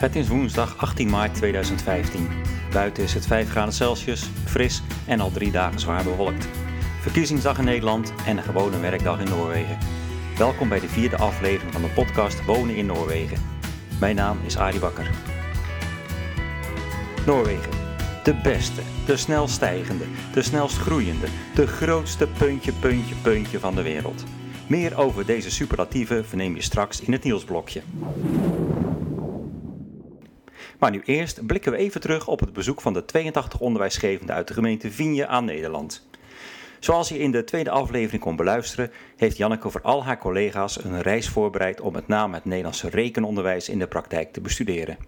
Het is woensdag 18 maart 2015. Buiten is het 5 graden Celsius, fris en al drie dagen zwaar bewolkt. Verkiezingsdag in Nederland en een gewone werkdag in Noorwegen. Welkom bij de vierde aflevering van de podcast Wonen in Noorwegen. Mijn naam is Arie Bakker. Noorwegen. De beste, de snelst stijgende, de snelst groeiende, de grootste puntje, puntje, puntje van de wereld. Meer over deze superlatieven verneem je straks in het nieuwsblokje. Maar nu eerst blikken we even terug op het bezoek van de 82 onderwijsgevenden uit de gemeente Vigne aan Nederland. Zoals je in de tweede aflevering kon beluisteren, heeft Janneke voor al haar collega's een reis voorbereid om met name het Nederlandse rekenonderwijs in de praktijk te bestuderen.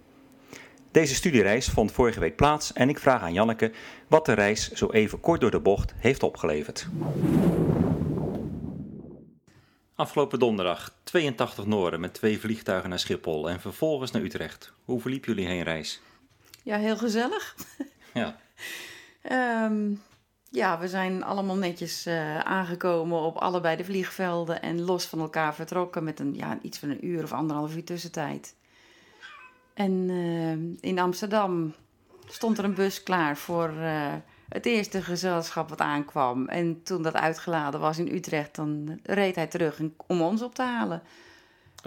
Deze studiereis vond vorige week plaats en ik vraag aan Janneke wat de reis zo even kort door de bocht heeft opgeleverd. Afgelopen donderdag 82 Noorden met twee vliegtuigen naar Schiphol en vervolgens naar Utrecht. Hoe verliep jullie heenreis? Ja, heel gezellig. Ja, Ehm, ja, we zijn allemaal netjes eh, aangekomen op allebei de vliegvelden en los van elkaar vertrokken met een, ja, iets van een uur of anderhalf uur tussentijd. En eh, in Amsterdam stond er een bus klaar voor eh, het eerste gezelschap wat aankwam. En toen dat uitgeladen was in Utrecht, dan reed hij terug om ons op te halen.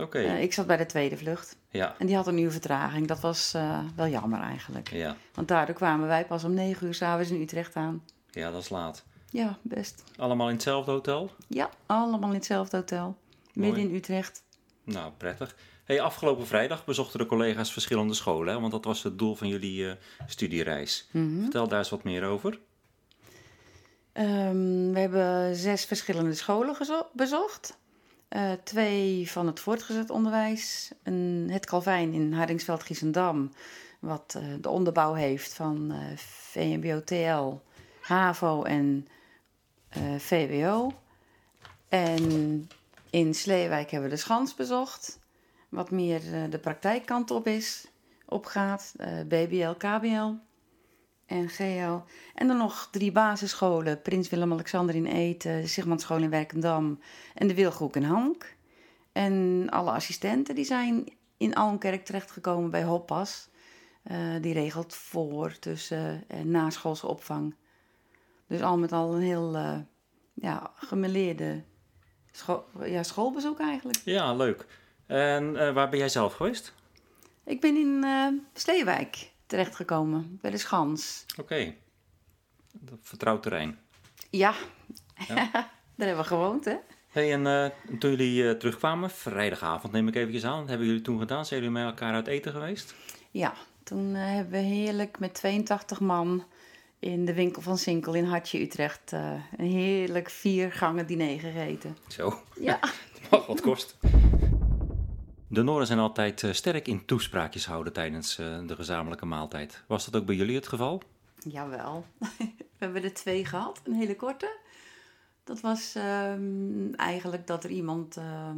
oké. Eh, ik zat bij de tweede vlucht Ja, en die had een uur vertraging. Dat was eh, wel jammer eigenlijk. ja, Want daardoor kwamen wij pas om negen uur s'avonds in Utrecht aan. ja, dat is laat. Ja, best. Allemaal in hetzelfde hotel? Ja, allemaal in hetzelfde hotel. Midden in Utrecht. Nou, prettig. Hey, afgelopen vrijdag bezochten de collega's verschillende scholen, hè? want dat was het doel van jullie eh, studiereis. Mhm. Vertel daar eens wat meer over. Ehm, we hebben zes verschillende scholen bezocht. Eh, twee van het voortgezet onderwijs. Een, het Calvijn in Hardingsveld, Giesendam. Wat eh, de onderbouw heeft van eh VMBO, TL, HAVO en VWO. En in Sleewijk hebben we de Schans bezocht. Wat meer eh, de praktijkkant op is, opgaat. eh, BBL, KBL en GL. En dan nog drie basisscholen. Prins Willem-Alexander in Eten, de in Werkendam en de Wilgroek in Hank. En alle assistenten die zijn in Almkerk terechtgekomen bij Hoppas. Eh, die regelt voor, tussen en naschoolse opvang. Dus al met al een heel ja, gemeleerde ja, schoolbezoek eigenlijk. Ja, leuk. En eh, waar ben jij zelf geweest? Ik ben in eh Sleewijk terechtgekomen, bij de Schans. Oké. Dat Vertrouwd terrein. Ja, Ja. daar hebben we gewoond hè. Hey, en eh, toen jullie terugkwamen, vrijdagavond neem ik eventjes aan, wat hebben jullie toen gedaan? Zijn jullie met elkaar uit eten geweest? Ja, toen hebben we heerlijk met 82 man in de winkel van Sinkel in Hartje, Utrecht, eh, een heerlijk vier gangen diner gegeten. Zo, Ja, het mag wat kost. De Noorden zijn altijd eh, sterk in toespraakjes houden tijdens eh, de gezamenlijke maaltijd. Was dat ook bij jullie het geval? jawel. we hebben er twee gehad, een hele korte. Dat was ehm, eigenlijk dat er iemand eh,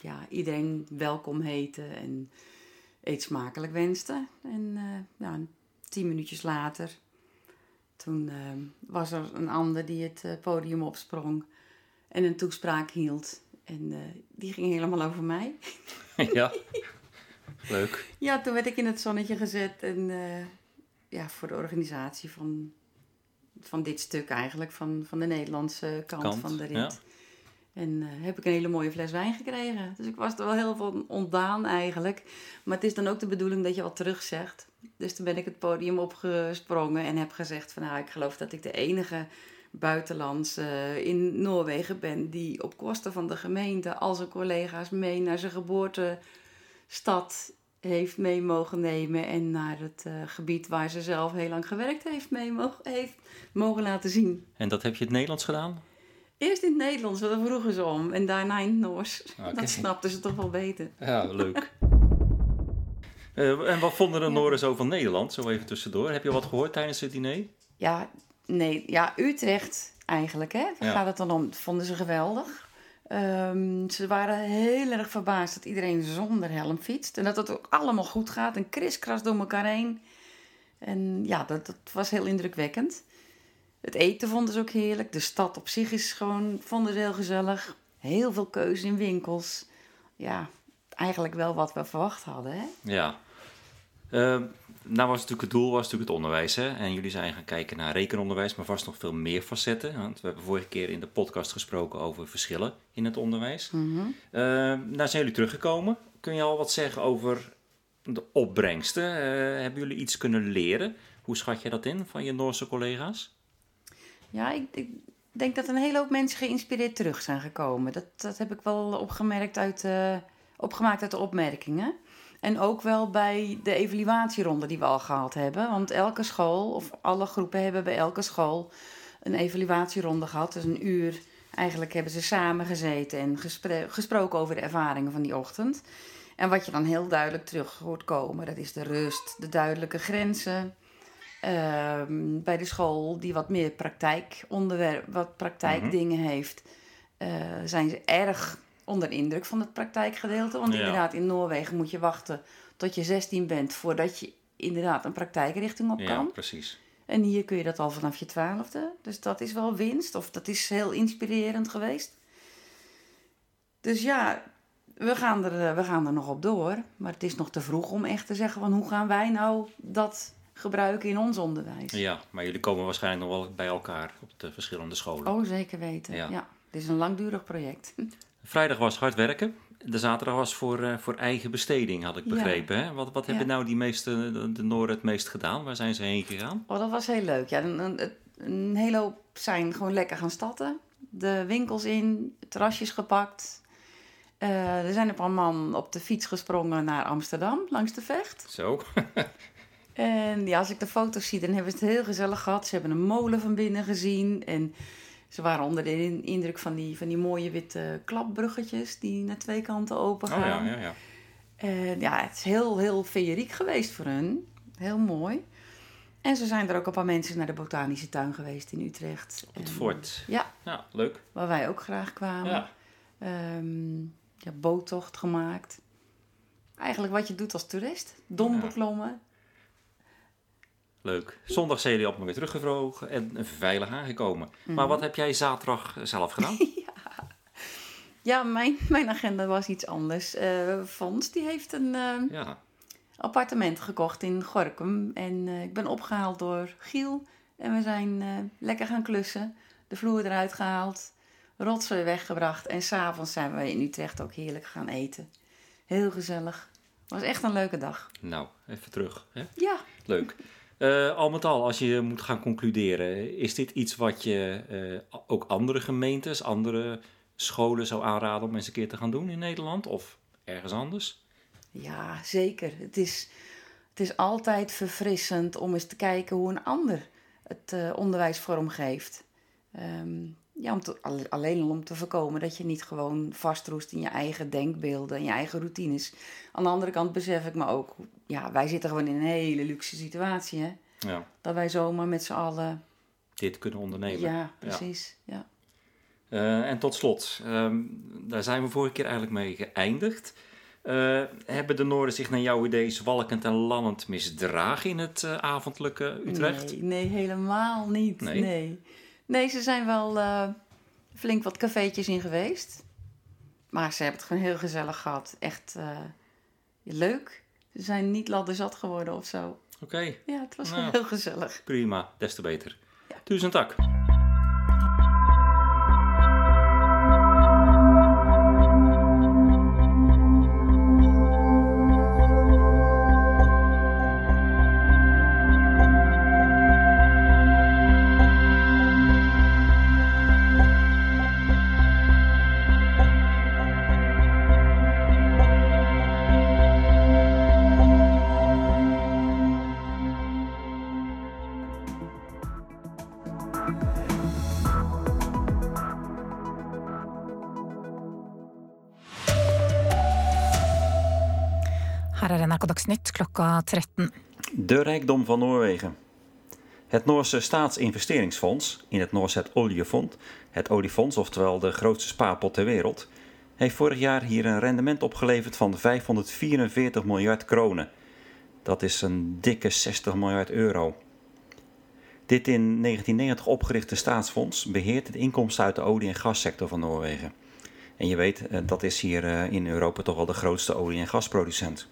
ja, iedereen welkom heette en eet smakelijk wenste. En eh, ja, tien minuutjes later, toen ehm, was er een ander die het eh, podium opsprong en een toespraak hield. En eh, die ging helemaal over mij. ja. Leuk. Ja, toen werd ik in het zonnetje gezet en eh, ja, voor de organisatie van, van dit stuk eigenlijk, van, van de Nederlandse kant, Kant, van de rit. ja. En heb ik een hele mooie fles wijn gekregen. Dus ik was er wel heel van ontdaan eigenlijk. Maar het is dan ook de bedoeling dat je wat terugzegt. Dus toen ben ik het podium opgesprongen en heb gezegd van nou, ik geloof dat ik de enige buitenlandse in Noorwegen ben die op kosten van de gemeente al zijn collega's mee naar zijn geboortestad heeft mee mogen nemen en naar het eh, gebied waar ze zelf heel lang gewerkt heeft mee mogen, heeft mogen laten zien. En dat heb je in het Nederlands gedaan? Eerst in het Nederlands, want daar vroegen ze om. En daarna in het Noors. Oké. Dat snapten ze toch wel beter. Ja, leuk. Eh, en wat vonden de Noorden zo van Nederland? Zo even tussendoor. Heb je wat gehoord tijdens het diner? Ja, nee, ja, Utrecht eigenlijk, hè? Daar Ja. gaat het dan om. Dat vonden ze geweldig. Ehm, ze waren heel erg verbaasd dat iedereen zonder helm fietst. En dat het ook allemaal goed gaat. En kriskras door elkaar heen. En ja, dat, dat was heel indrukwekkend. Het eten vonden ze ook heerlijk. De stad op zich is gewoon, vonden ze heel gezellig. Heel veel keuze in winkels. Ja, eigenlijk wel wat we verwacht hadden, hè? Ja. Ehm, nou was natuurlijk het doel was natuurlijk het onderwijs. Hè? En jullie zijn gaan kijken naar rekenonderwijs, maar vast nog veel meer facetten. Want we hebben vorige keer in de podcast gesproken over verschillen in het onderwijs. Mm nou zijn jullie teruggekomen. Kun je al wat zeggen over de opbrengsten? Uh, hebben jullie iets kunnen leren? Hoe schat je dat in van je Noorse collega's? Ja, ik, ik denk dat een hele hoop mensen geïnspireerd terug zijn gekomen. Dat, dat heb ik wel opgemerkt uit, uh, opgemaakt uit de opmerkingen. En ook wel bij de evaluatieronde die we al gehad hebben. Want elke school, of alle groepen hebben bij elke school een evaluatieronde gehad. Dus een uur. Eigenlijk hebben ze samen gezeten en gesproken over de ervaringen van die ochtend. En wat je dan heel duidelijk terug hoort komen, dat is de rust, de duidelijke grenzen. Ehm, bij de school die wat meer praktijkonderwerp, wat praktijkdingen mhm. heeft, uh, zijn ze erg onder indruk van het praktijkgedeelte. Want inderdaad, in Noorwegen moet je wachten tot je 16 bent voordat je inderdaad een praktijkrichting op kan. Ja, precies. En hier kun je dat al vanaf je twaalfde. Dus dat is wel winst, of dat is heel inspirerend geweest. Dus ja, we gaan er, we gaan er nog op door. Maar het is nog te vroeg om echt te zeggen van hoe gaan wij nou dat gebruiken in ons onderwijs. Ja, maar jullie komen waarschijnlijk nog wel bij elkaar op de verschillende scholen. Oh, zeker weten. Ja. ja. Het is een langdurig project. Vrijdag was hard werken. De zaterdag was voor, uh, voor eigen besteding, had ik begrepen. Hè? Wat, wat hebben nou die meeste, de, de Noorden het meest gedaan? Waar zijn ze heen gegaan? Oh, dat was heel leuk. Ja, een, een, een hele hoop zijn gewoon lekker gaan statten. De winkels in, terrasjes gepakt. Uh, er zijn een paar man op de fiets gesprongen naar Amsterdam, langs de vecht. Zo. en ja, als ik de foto's zie, dan hebben ze het heel gezellig gehad. Ze hebben een molen van binnen gezien en ze waren onder de indruk van die, van die mooie witte klapbruggetjes die naar twee kanten open gaan. Oh ja, ja, ja. Ja, het is heel, heel feeriek geweest voor hun. Heel mooi. En zo zijn er ook een paar mensen naar de botanische tuin geweest in Utrecht. Op het fort. Ja. Ja, leuk. Waar wij ook graag kwamen. Ja. Um, ja, boottocht gemaakt. Eigenlijk wat je doet als toerist. Dom beklommen. Leuk. Zondag zijn jullie op weer teruggevlogen en veilig aangekomen. Maar mhm. wat heb jij zaterdag zelf gedaan? ja, ja mijn, mijn agenda was iets anders. Uh, Fons die heeft een uh, ja. appartement gekocht in Gorkum. En uh, ik ben opgehaald door Giel. En we zijn lekker gaan klussen. De vloer eruit gehaald. Rotzooi weggebracht. En s'avonds zijn we in Utrecht ook heerlijk gaan eten. Heel gezellig. Was echt een leuke dag. Nou, even terug. Hè? Ja. Leuk. Uh, al met al, als je moet gaan concluderen, is dit iets wat je uh, ook andere gemeentes, andere scholen zou aanraden om eens een keer te gaan doen in Nederland of ergens anders? Ja, zeker. Het is, het is altijd verfrissend om eens te kijken hoe een ander het uh, onderwijs vormgeeft. Um, ja, om alleen om te voorkomen dat je niet gewoon vastroest in je eigen denkbeelden en je eigen routines. Aan de andere kant besef ik me ook, ja, wij zitten gewoon in een hele luxe situatie. Hè? Ja. Dat wij zomaar met z'n allen. Dit kunnen ondernemen. Ja, precies. Ja. Uh, en tot slot, um, daar zijn we vorige keer eigenlijk mee geëindigd. Uh, hebben de Noorden zich naar jouw idee zwalkend en lallend misdragen in het uh, avondelijke Utrecht? Nee, nee helemaal niet. Nee. nee. Nee, ze zijn wel flink wat cafeetjes in geweest. Maar ze hebben het gewoon heel gezellig gehad. Echt leuk. Ze zijn niet ladderzat geworden of zo. Oké. Ja, het was nou, heel gezellig. Prima, des te beter. Ja. Duizend tak. Dagsnytt klokka 13. De rijkdom van Noorwegen. Het Noorse Staatsinvesteringsfonds, in het Noorse het Oliefonds, het oliefonds, oftewel de grootste spaarpot ter wereld, heeft vorig jaar hier een rendement opgeleverd van 544 miljard kronen. Dat is een dikke 60 miljard euro. Dit in 1990 opgerichte staatsfonds beheert de inkomsten uit de olie- en gassector van Noorwegen. En je weet, dat is hier in Europa toch wel de grootste olie- en gasproducent.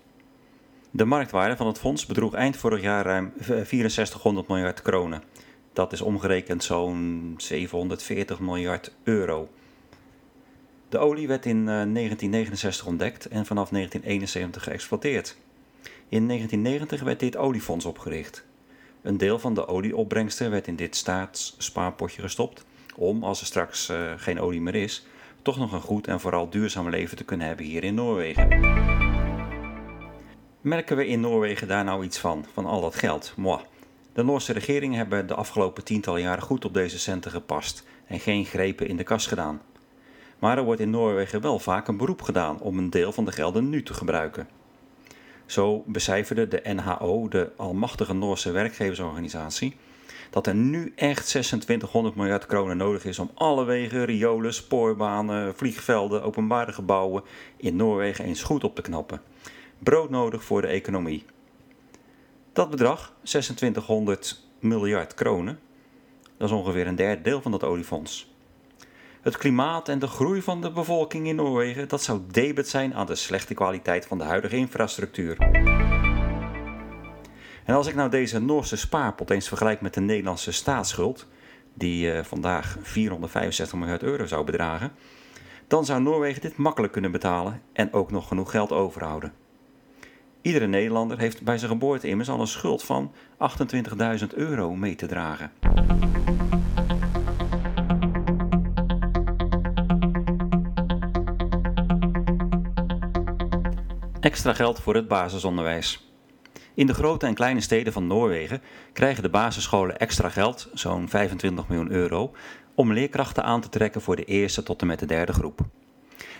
De marktwaarde van het fonds bedroeg eind vorig jaar ruim 6400 miljard kronen. Dat is omgerekend zo'n 740 miljard euro. De olie werd in 1969 eh, ontdekt en vanaf 1971 geëxploiteerd. In 1990 werd dit oliefonds opgericht. Een deel van de olieopbrengsten werd in dit staatsspaarpotje gestopt om, als er straks uh, geen olie meer is, toch nog een goed en vooral duurzaam leven te kunnen hebben hier in Noorwegen. Merken we in Noorwegen daar nou iets van, van al dat geld? Moi. De Noorse regering hebben de afgelopen tientallen jaren goed op deze centen gepast en geen grepen in de kas gedaan. Maar er wordt in Noorwegen wel vaak een beroep gedaan om een deel van de gelden nu te gebruiken. Zo becijferde de NHO, de almachtige Noorse werkgeversorganisatie, dat er nu echt 2600 miljard kronen nodig is om alle wegen, riolen, spoorbanen, vliegvelden, openbare gebouwen in Noorwegen eens goed op te knappen. Broodnodig voor de economie. Dat bedrag, 2600 miljard kronen, dat is ongeveer een derde deel van dat oliefonds. Het klimaat en de groei van de bevolking in Noorwegen, dat zou debet zijn aan de slechte kwaliteit van de huidige infrastructuur. En als ik nou deze Noorse spaarpot eens vergelijk met de Nederlandse staatsschuld, die uh, vandaag 465 miljard euro zou bedragen, dan zou Noorwegen dit makkelijk kunnen betalen en ook nog genoeg geld overhouden. Iedere Nederlander heeft bij zijn geboorte immers al een schuld van 28.000 euro mee te dragen. Extra geld voor het basisonderwijs. In de grote en kleine steden van Noorwegen krijgen de basisscholen extra geld, zo'n 25 miljoen euro, om leerkrachten aan te trekken voor de eerste tot en met de derde groep.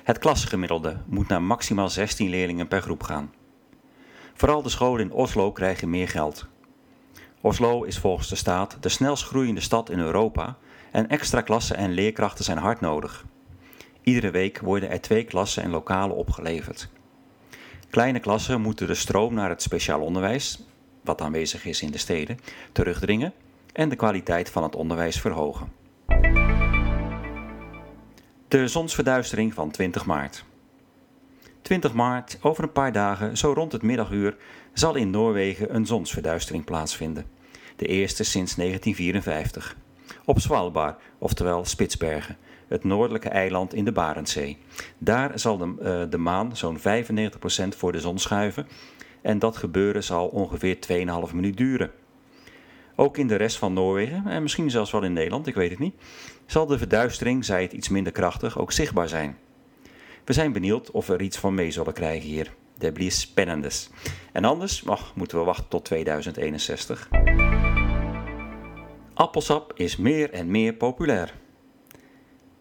Het klasgemiddelde moet naar maximaal 16 leerlingen per groep gaan. Vooral de scholen in Oslo krijgen meer geld. Oslo is volgens de staat de snelst groeiende stad in Europa en extra klassen en leerkrachten zijn hard nodig. Iedere week worden er twee klassen en lokalen opgeleverd. Kleine klassen moeten de stroom naar het speciaal onderwijs, wat aanwezig is in de steden, terugdringen en de kwaliteit van het onderwijs verhogen. De zonsverduistering van 20 maart. 20 maart, over een paar dagen, zo rond het middaguur, zal in Noorwegen een zonsverduistering plaatsvinden. De eerste sinds 1954. Op Svalbard, oftewel Spitsbergen, het noordelijke eiland in de Barentszee. Daar zal de, uh, de maan zo'n 95% voor de zon schuiven en dat gebeuren zal ongeveer 2,5 minuut duren. Ook in de rest van Noorwegen, en misschien zelfs wel in Nederland, ik weet het niet, zal de verduistering, zij het iets minder krachtig, ook zichtbaar zijn. We zijn benieuwd of we er iets van mee zullen krijgen hier. Dat blir spannendes. En anders ach, moeten we wachten tot 2061. Appelsap is meer en meer populair.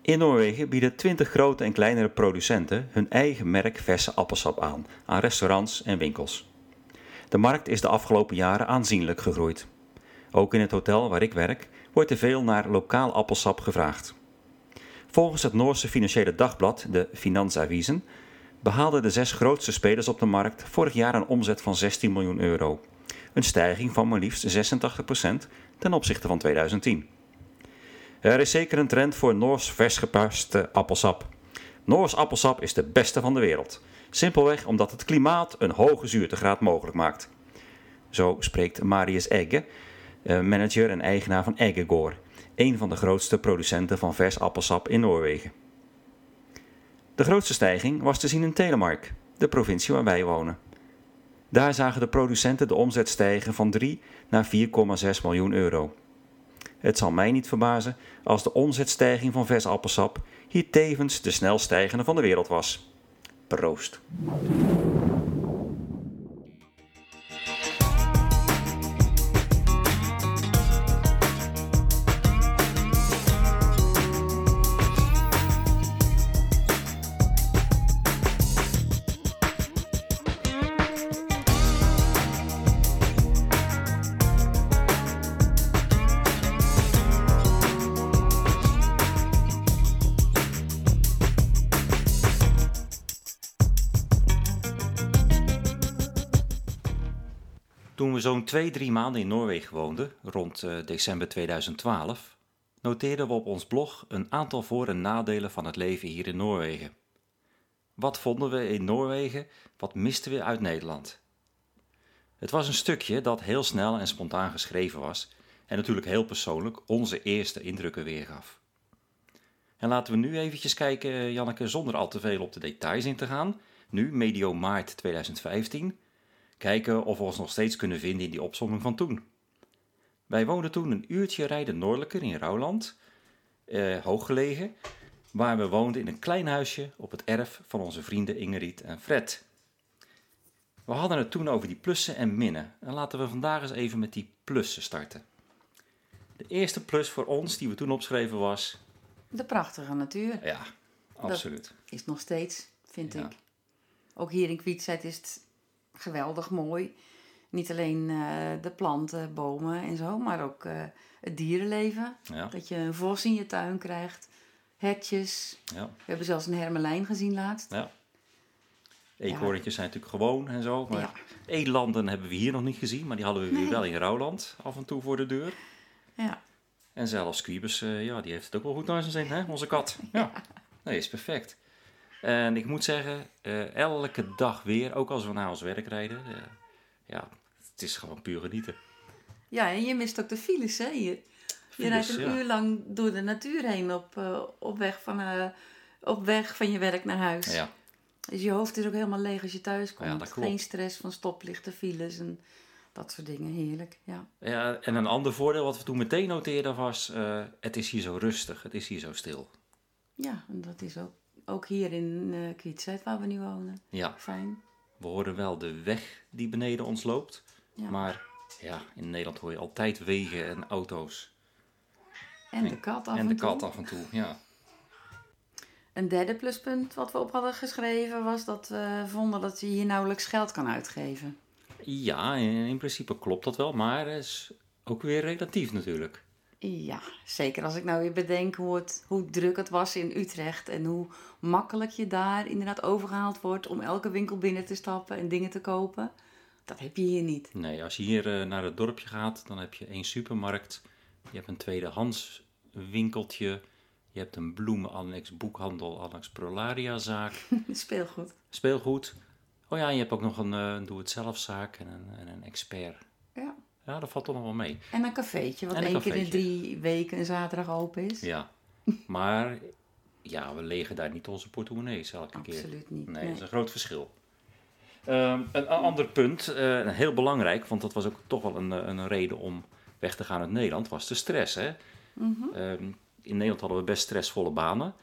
In Noorwegen bieden 20 grote en kleinere producenten hun eigen merk verse appelsap aan aan restaurants en winkels. De markt is de afgelopen jaren aanzienlijk gegroeid. Ook in het hotel waar ik werk wordt er veel naar lokaal appelsap gevraagd. Volgens het Noorse financiële dagblad, de Finansavisen, behaalden de zes grootste spelers op de markt vorig jaar een omzet van 16 miljoen euro. Een stijging van maar liefst 86% ten opzichte van 2010. Er is zeker een trend voor Noors versgepaste appelsap. Noors appelsap is de beste van de wereld. Simpelweg omdat het klimaat een hoge zuurtegraad mogelijk maakt. Zo spreekt Marius Egge, eh, manager en eigenaar van Eggegor, een van de grootste producenten van vers appelsap in Noorwegen. De grootste stijging was te zien in Telemark, de provincie waar wij wonen. Daar zagen de producenten de omzet stijgen van 3 naar 4,6 miljoen euro. Het zal mij niet verbazen als de omzetstijging van vers appelsap hier tevens de snel stijgende van de wereld was. Proost. Zo'n twee, drie maanden in Noorwegen woonden, rond uh, december 2012, noteerden we op ons blog een aantal voor- en nadelen van het leven hier in Noorwegen. Wat vonden we in Noorwegen? Wat misten we uit Nederland? Het was een stukje dat heel snel en spontaan geschreven was en natuurlijk heel persoonlijk onze eerste indrukken weergaf. En laten we nu eventjes kijken, Janneke, zonder al te veel op de details in te gaan. Nu, medio maart 2015. Kijken of we ons nog steeds kunnen vinden in die opzomming van toen. Wij woonden toen een uurtje rijden noordelijker in Rouwland, eh, hooggelegen, waar we woonden in een klein huisje op het erf van onze vrienden Ingeriet en Fred. We hadden het toen over die plussen en minnen. En laten we vandaag eens even met die plussen starten. De eerste plus voor ons die we toen opschreven was. De prachtige natuur Ja, absoluut. is nog steeds, vind Ja. ik. Ook hier in Kwietzijd is het geweldig mooi. Niet alleen eh, de planten, bomen en zo, maar ook eh, het dierenleven. Ja, Dat je een vos in je tuin krijgt, hertjes. ja, We hebben zelfs een hermelijn gezien laatst. ja. Eekhoorntjes zijn natuurlijk gewoon en zo. Maar hebben we hier nog niet gezien, maar die hadden we weer wel in Rouwland af en toe voor de deur. Ja, En zelfs Squibus, eh, ja, die heeft het ook wel goed naar zijn zin, hè? Onze kat. Ja. Nee, is perfect. En ik moet zeggen, eh, elke dag weer, ook als we naar ons werk rijden, eh, ja, het is gewoon puur genieten. ja en je mist ook de files, hè? Je, rijdt een ja. uur lang door de natuur heen op, eh, op, weg van, op weg van je werk naar huis. Ja, Dus je hoofd is ook helemaal leeg als je thuis komt. Ja, dat klopt. Geen stress van stoplichten, files en dat soort dingen. Heerlijk, ja. ja, en een ander voordeel wat we toen meteen noteerden was, het is hier zo rustig, het is hier zo stil. Ja, en dat is ook, ook hier in Kwietzijd waar we nu wonen. Ja, Fijn. we horen wel de weg die beneden ons loopt, Ja. maar ja, in Nederland hoor je altijd wegen en auto's. en de kat af en, en de toe. kat af en toe, ja. Een derde pluspunt wat we op hadden geschreven was dat we vonden dat je hier nauwelijks geld kan uitgeven. Ja, in, in principe klopt dat wel, maar het is ook weer relatief natuurlijk. Ja, zeker als ik nou weer bedenk hoe, het, hoe druk het was in Utrecht en hoe makkelijk je daar inderdaad overgehaald wordt om elke winkel binnen te stappen en dingen te kopen. Dat heb je hier niet. Nee, als je hier eh, naar het dorpje gaat, dan heb je één supermarkt. Je hebt een tweedehands winkeltje. Je hebt een bloemenannex, boekhandel, annex prolariazaak, Speelgoed. speelgoed. Oh ja, en je hebt ook nog een eh, doe-het-zelfzaak en een, en een expert. Ja. Ja, dat valt toch nog wel mee. En een cafeetje, wat En één keer in drie weken een zaterdag open is. Ja, maar ja, we legen daar niet onze portemonnees elke keer. Absoluut niet. Nee, Nee. dat is een groot verschil. Ehm, een ander punt, eh, heel belangrijk, want dat was ook toch wel een, eh, een reden om weg te gaan uit Nederland, was de stress. Hè? Mhm. Ehm, in Nederland hadden we best stressvolle banen.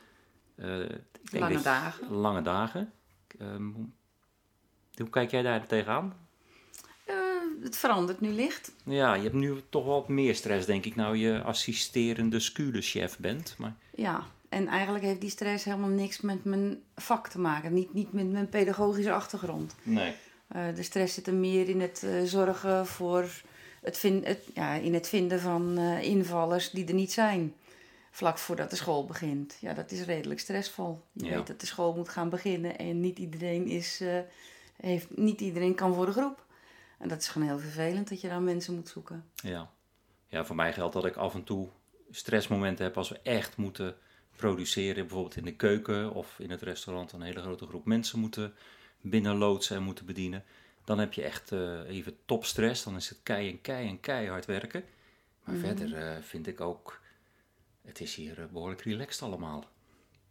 Eh, Lange dagen. Lange dagen. Ehm, hoe- hoe kijk jij daar tegenaan? Eh, het verandert nu licht. Ja, je hebt nu toch wel wat meer stress, denk ik, nou je assisterende sculechef bent. Maar Ja, en eigenlijk heeft die stress helemaal niks met mijn vak te maken. Niet, niet met mijn pedagogische achtergrond. nee. Eh, de stress zit er meer in het eh, zorgen voor het, ja, in het vinden van invallers die er niet zijn. Vlak voordat de school begint. Ja, dat is redelijk stressvol. Je Ja. weet dat de school moet gaan beginnen en niet iedereen, is, heeft, niet iedereen kan voor de groep. En dat is gewoon heel vervelend dat je dan mensen moet zoeken. Ja. ja, voor mij geldt dat ik af en toe stressmomenten heb als we echt moeten produceren. Bijvoorbeeld in de keuken of in het restaurant een hele grote groep mensen moeten binnenloodsen en moeten bedienen. Dan heb je echt eh, even topstress. Dan is het kei en kei en keihard werken. Maar verder eh, vind ik ook, het is hier eh, behoorlijk relaxed allemaal.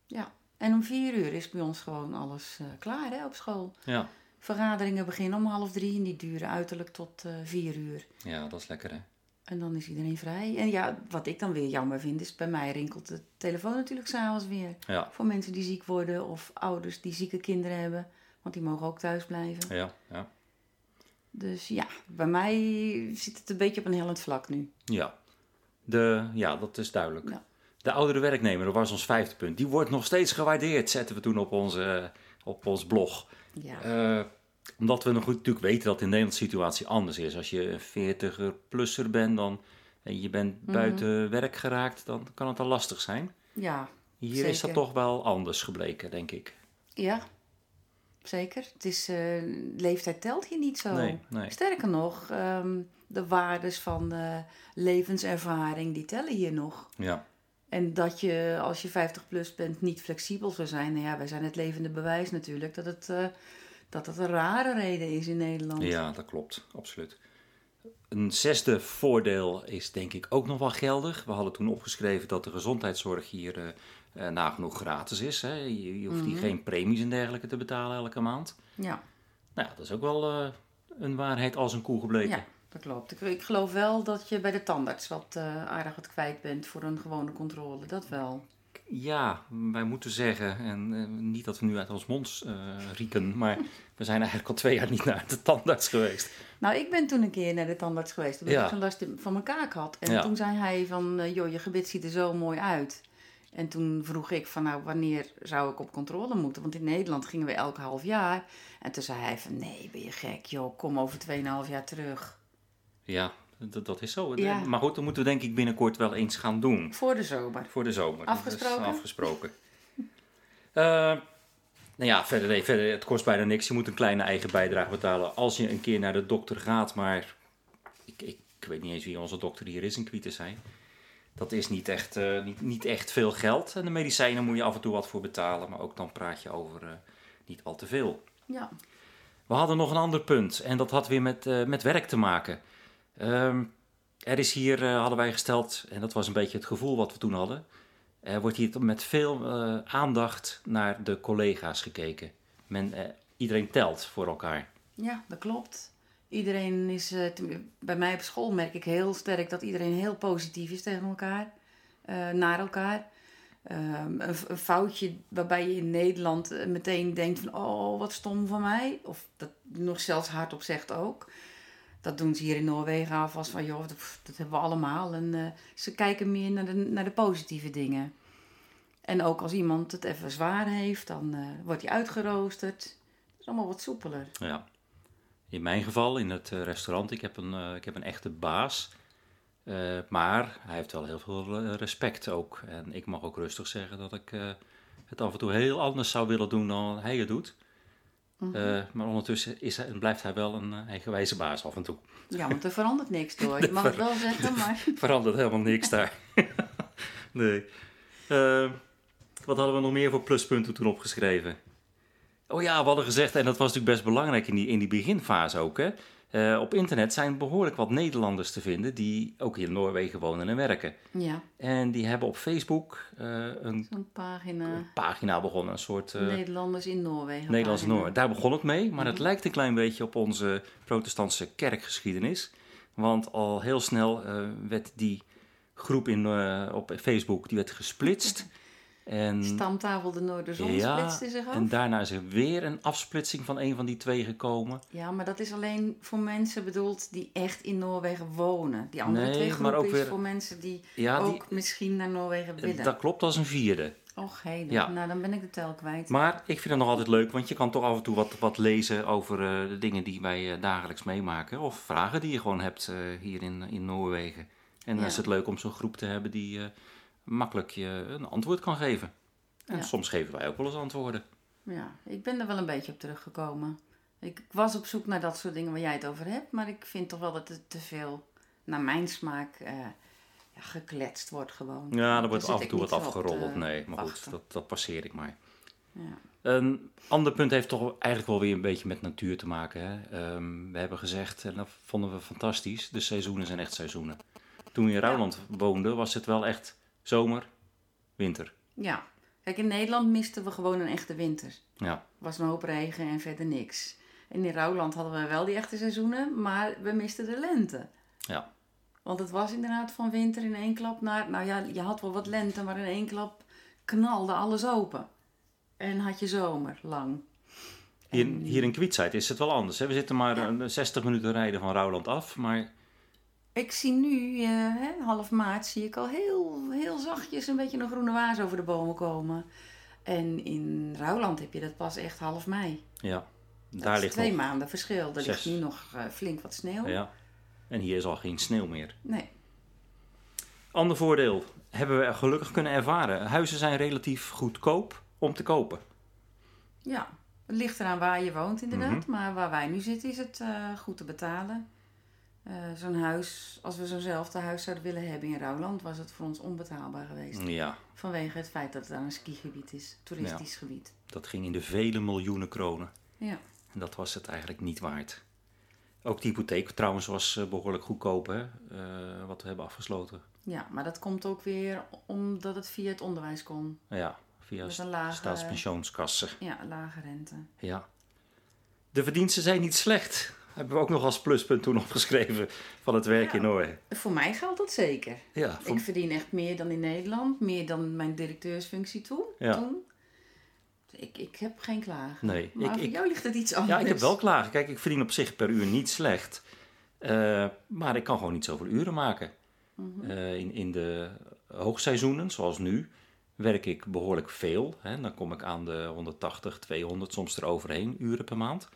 Ja, en om vier uur is bij ons gewoon alles klaar hè, op school. Ja. Vergaderingen beginnen om half drie en die duren uiterlijk tot eh, vier uur. ja, dat is lekker hè. En dan is iedereen vrij. En ja, wat ik dan weer jammer vind, is bij mij rinkelt de telefoon natuurlijk s'avonds weer. Ja, Voor mensen die ziek worden of ouders die zieke kinderen hebben. Want die mogen ook thuis blijven. ja, ja. Dus ja, bij mij zit het een beetje op een hellend vlak nu. Ja, de, ja dat is duidelijk. Ja. De oudere werknemer, dat was ons vijfde punt. Die wordt nog steeds gewaardeerd, zetten we toen op, onze, op ons blog. Ja, Eh, omdat we nog goed natuurlijk weten dat in Nederland de situatie anders is. Als je een 40er-plusser bent dan, en je bent Mhm. buiten werk geraakt, dan kan het al lastig zijn. ja, Hier is dat toch wel anders gebleken, denk ik. ja. Zeker. Het is, eh, leeftijd telt hier niet zo. Nee, nee. Sterker nog, ehm, de waardes van levenservaring, die tellen hier nog. Ja, En dat je, als je 50 plus bent, niet flexibel zou zijn. Nou ja, wij zijn het levende bewijs natuurlijk. Dat het, eh, dat het een rare reden is in Nederland. Ja, dat klopt, absoluut. Een zesde voordeel is denk ik ook nog wel geldig. We hadden toen opgeschreven dat de gezondheidszorg hier eh, nagenoeg gratis is. Hè? Je, je hoeft hier geen premies en dergelijke te betalen elke maand. Ja, Nou, ja, dat is ook wel een waarheid als een koe gebleken. ja dat klopt. Ik, geloof wel dat je bij de tandarts wat eh, aardig wat kwijt bent voor een gewone controle. Dat wel. Ja, wij moeten zeggen, en eh, niet dat we nu uit ons mond eh, rieken, maar we zijn eigenlijk al twee jaar niet naar de tandarts geweest. Nou, ik ben toen een keer naar de tandarts geweest. Omdat Ja. ik zo'n last van mijn kaak had. En Ja. toen zei hij van, joh, je gebit ziet er zo mooi uit. En toen vroeg ik van, nou, wanneer zou ik op controle moeten? Want in Nederland gingen we elk half jaar. En toen zei hij van, nee, ben je gek, joh, kom over 2,5 jaar terug. Ja, dat, dat is zo. Ja. Maar goed, dat moeten we denk ik binnenkort wel eens gaan doen. Voor de zomer. Voor de zomer. Afgesproken? Afgesproken. Eh, nou ja, verder, nee, verder, het kost bijna niks. Je moet een kleine eigen bijdrage betalen als je een keer naar de dokter gaat. Maar ik, ik, ik weet niet eens wie onze dokter hier is in Kwietensij. Dat is niet echt, eh, niet, niet echt veel geld. En de medicijnen moet je af en toe wat voor betalen. Maar ook dan praat je over eh, niet al te veel. Ja. We hadden nog een ander punt en dat had weer met, met werk te maken. Ehm, er is hier, eh, hadden wij gesteld, en dat was een beetje het gevoel wat we toen hadden. Er wordt hier met veel eh, aandacht naar de collega's gekeken. Men, eh, iedereen telt voor elkaar. Ja, dat klopt. Iedereen is, bij mij op school merk ik heel sterk dat iedereen heel positief is tegen elkaar, naar elkaar. Ehm, een, een foutje waarbij je in Nederland meteen denkt van, oh, wat stom van mij. Of dat nog zelfs hardop zegt ook. Dat doen ze hier in Noorwegen alvast van, joh, dat, hebben we allemaal. En eh, ze kijken meer naar de, positieve dingen. En ook als iemand het even zwaar heeft, dan eh, wordt hij uitgeroosterd. Het is allemaal wat soepeler. Ja. In mijn geval, in het eh, restaurant, ik heb een, ik heb een echte baas. Maar hij heeft wel heel veel respect ook. En ik mag ook rustig zeggen dat ik het af en toe heel anders zou willen doen dan hij het doet. Eh, maar ondertussen is hij, blijft hij wel een eh, eigenwijze baas af en toe. Ja, want er verandert niks door. Je mag het wel zeggen, maar... Verandert helemaal niks daar. nee. Eh, wat hadden we nog meer voor pluspunten toen opgeschreven? Oh ja, we hadden gezegd, en dat was natuurlijk best belangrijk in die, in die beginfase ook. Hè? Eh, op internet zijn behoorlijk wat Nederlanders te vinden die ook hier in Noorwegen wonen en werken. Ja, En die hebben op Facebook eh, een pagina. pagina begonnen, een soort eh, Nederlanders in Noorwegen. Pagina. Noorwegen. Daar begon het mee, maar het lijkt een klein beetje op onze protestantse kerkgeschiedenis. Want al heel snel werd die groep in, op Facebook die werd gesplitst. En, Stamtafel de Noorderzon ja, splitste zich af. en daarna is er weer een afsplitsing van een van die twee gekomen. Ja, maar dat is alleen voor mensen bedoeld die echt in Noorwegen wonen. Die andere Nee, twee maar groepen ook is weer- voor mensen die Ja, die- ook misschien naar Noorwegen willen. Dat klopt als een vierde. Och, hé, Ja. nou dan ben ik de tel kwijt. Maar ik vind het nog altijd leuk, want je kan toch af en toe wat, wat lezen over eh, de dingen die wij eh, dagelijks meemaken. Of vragen die je gewoon hebt eh, hier in, in Noorwegen. En dan is het leuk om zo'n groep te hebben die eh, makkelijk je een antwoord kan geven. En Ja. soms geven wij ook wel eens antwoorden. Ja, ik ben er wel een beetje op teruggekomen. Ik was op zoek naar dat soort dingen waar jij het over hebt. Maar ik vind toch wel dat het te veel, naar mijn smaak, eh, ja, gekletst wordt gewoon. Ja, er wordt af en toe wat te Nee, maar goed, dat, dat passeer ik maar. Ja. Een ander punt heeft toch eigenlijk wel weer een beetje met natuur te maken. Hè? Ehm, we hebben gezegd, en dat vonden we fantastisch, de seizoenen zijn echt seizoenen. Toen we in Rouwland woonden, was het wel echt zomer, winter. ja, kijk, in Nederland misten we gewoon een echte winter. Ja, was een hoop regen en verder niks. En in Rouwland hadden we wel die echte seizoenen, maar we misten de lente. ja. Want het was inderdaad van winter in één klap naar... Nou ja, je had wel wat lente, maar in één klap knalde alles open. En had je zomer lang. Hier, hier in Kwietzijd is het wel anders. Hè? We zitten maar Ja. een 60 minuten rijden van Rouwland af, maar Ik zie nu, eh, half maart, zie ik al heel, heel zachtjes een beetje een groene waas over de bomen komen. En in Rouwland heb je dat pas echt half mei. ja, Dat daar ligt twee maanden verschil. Er ligt nu nog eh, flink wat sneeuw. Ja. En hier is al geen sneeuw meer. Nee. Ander voordeel hebben we gelukkig kunnen ervaren. Huizen zijn relatief goedkoop om te kopen. Ja, het ligt eraan waar je woont inderdaad. Mhm. Maar waar wij nu zitten is het eh, goed te betalen. Eh, zo'n huis, als we zo'nzelfde huis zouden willen hebben in Rouwland, was het voor ons onbetaalbaar geweest. Ja, Vanwege het feit dat het daar een skigebied is, toeristisch gebied. dat ging in de vele miljoenen kronen. Ja. En dat was het eigenlijk niet waard. Ook de hypotheek trouwens was eh, behoorlijk goedkoop, hè, eh, wat we hebben afgesloten. Ja, maar dat komt ook weer omdat het via het onderwijs kon. Ja, via een lage- staatspensioenskassen. Ja, lage rente. Ja. De verdiensten zijn niet slecht. Hebben we ook nog als pluspunt toen opgeschreven van het werk in Noorwegen. Voor mij geldt dat zeker. Ja, voor- Ik verdien echt meer dan in Nederland. Meer dan mijn directeursfunctie toen. Ja. toen. Ik, ik heb geen klagen. Nee, Maar ik- voor ik- jou ligt het iets anders. ja, ik heb wel klagen. Kijk, ik verdien op zich per uur niet slecht. Eh, maar ik kan gewoon niet zoveel uren maken. Eh, in, in de hoogseizoenen, zoals nu, werk ik behoorlijk veel. Hè. Dan kom ik aan de 180, 200, soms eroverheen uren per maand.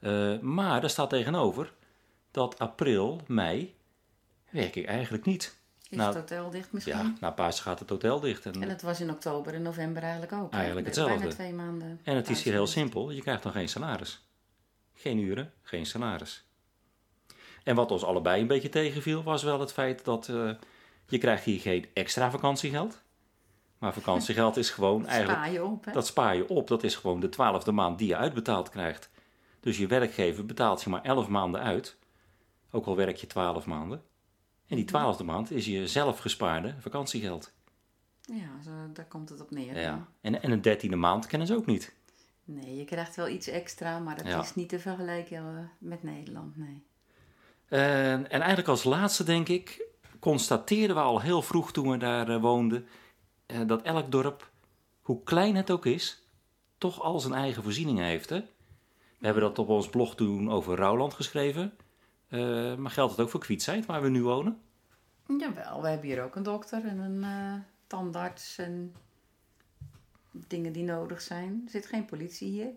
Eh, maar daar staat tegenover dat april, mei, werk ik eigenlijk niet. Is Nou, het hotel dicht misschien? Ja, na Pasen gaat het hotel dicht. En, En het was in oktober en november eigenlijk ook. Eigenlijk Bijna hetzelfde. twee maanden. En het is hier heel simpel. Je krijgt dan geen salaris. Geen uren, geen salaris. En wat ons allebei een beetje tegenviel, was wel het feit dat eh, je krijgt hier geen extra vakantiegeld. Maar vakantiegeld is gewoon eigenlijk... Spaar je op, hè? Dat spaar je op. Dat is gewoon de twaalfde maand die je uitbetaald krijgt. Dus je werkgever betaalt je maar elf maanden uit. Ook al werk je twaalf maanden. En die twaalfde maand is je zelf gespaarde vakantiegeld. Ja, zo, daar komt het op neer. Ja. En, en een dertiende maand kennen ze ook niet. Nee, je krijgt wel iets extra, maar dat Ja. is niet te vergelijken eh, met Nederland, nee. En, en eigenlijk als laatste, denk ik, constateerden we al heel vroeg toen we daar eh, woonden, eh, dat elk dorp, hoe klein het ook is, toch al zijn eigen voorzieningen heeft. Hè? We hebben dat op ons blog toen over Rouwland geschreven. Eh, maar geldt het ook voor Kwietsheid, waar we nu wonen? Jawel, we hebben hier ook een dokter en een eh, tandarts en dingen die nodig zijn. Er zit geen politie hier,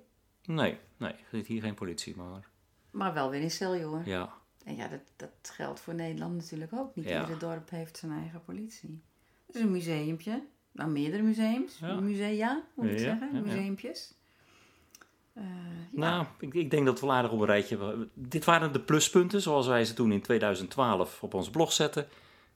Nee, nee, er zit hier geen politie, maar maar wel weer in Celje hoor. ja. En ja, dat, dat geldt voor Nederland natuurlijk ook. Niet Ja. ieder dorp heeft zijn eigen politie. Het is een museumpje. Nou, meerdere museums. Ja. Musea, moet ik Ja, zeggen. ja, Eh, ja. Nou, ik, ik denk dat we aardig op een rijtje hebben. Dit waren de pluspunten, zoals wij ze toen in 2012 op ons blog zetten.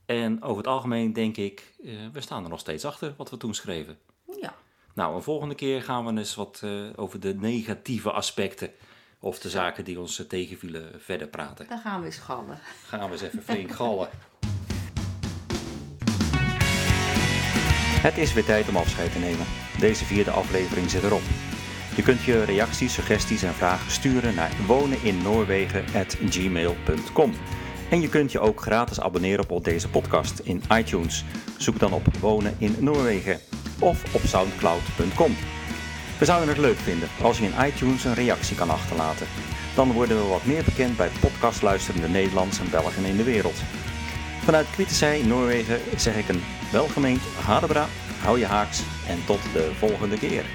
En over het algemeen denk ik, eh, we staan er nog steeds achter wat we toen schreven. ja. Nou, een volgende keer gaan we eens wat eh, over de negatieve aspecten of de zaken die ons tegenvielen verder praten. dan gaan we eens gallen. Gaan we eens even flink gallen. Het is weer tijd om afscheid te nemen. Deze vierde aflevering zit erop. Je kunt je reacties, suggesties en vragen sturen naar woneninnoorwegen.gmail.com. En je kunt je ook gratis abonneren op deze podcast in iTunes. Zoek dan op Wonen in Noorwegen of op soundcloud.com. We zouden het leuk vinden als je in iTunes een reactie kan achterlaten. Dan worden we wat meer bekend bij podcastluisterende Nederlanders en Belgen in de wereld. Vanuit Kwittesij, Noorwegen, zeg ik een welgemeend Hadebra, hou je haaks en tot de volgende keer.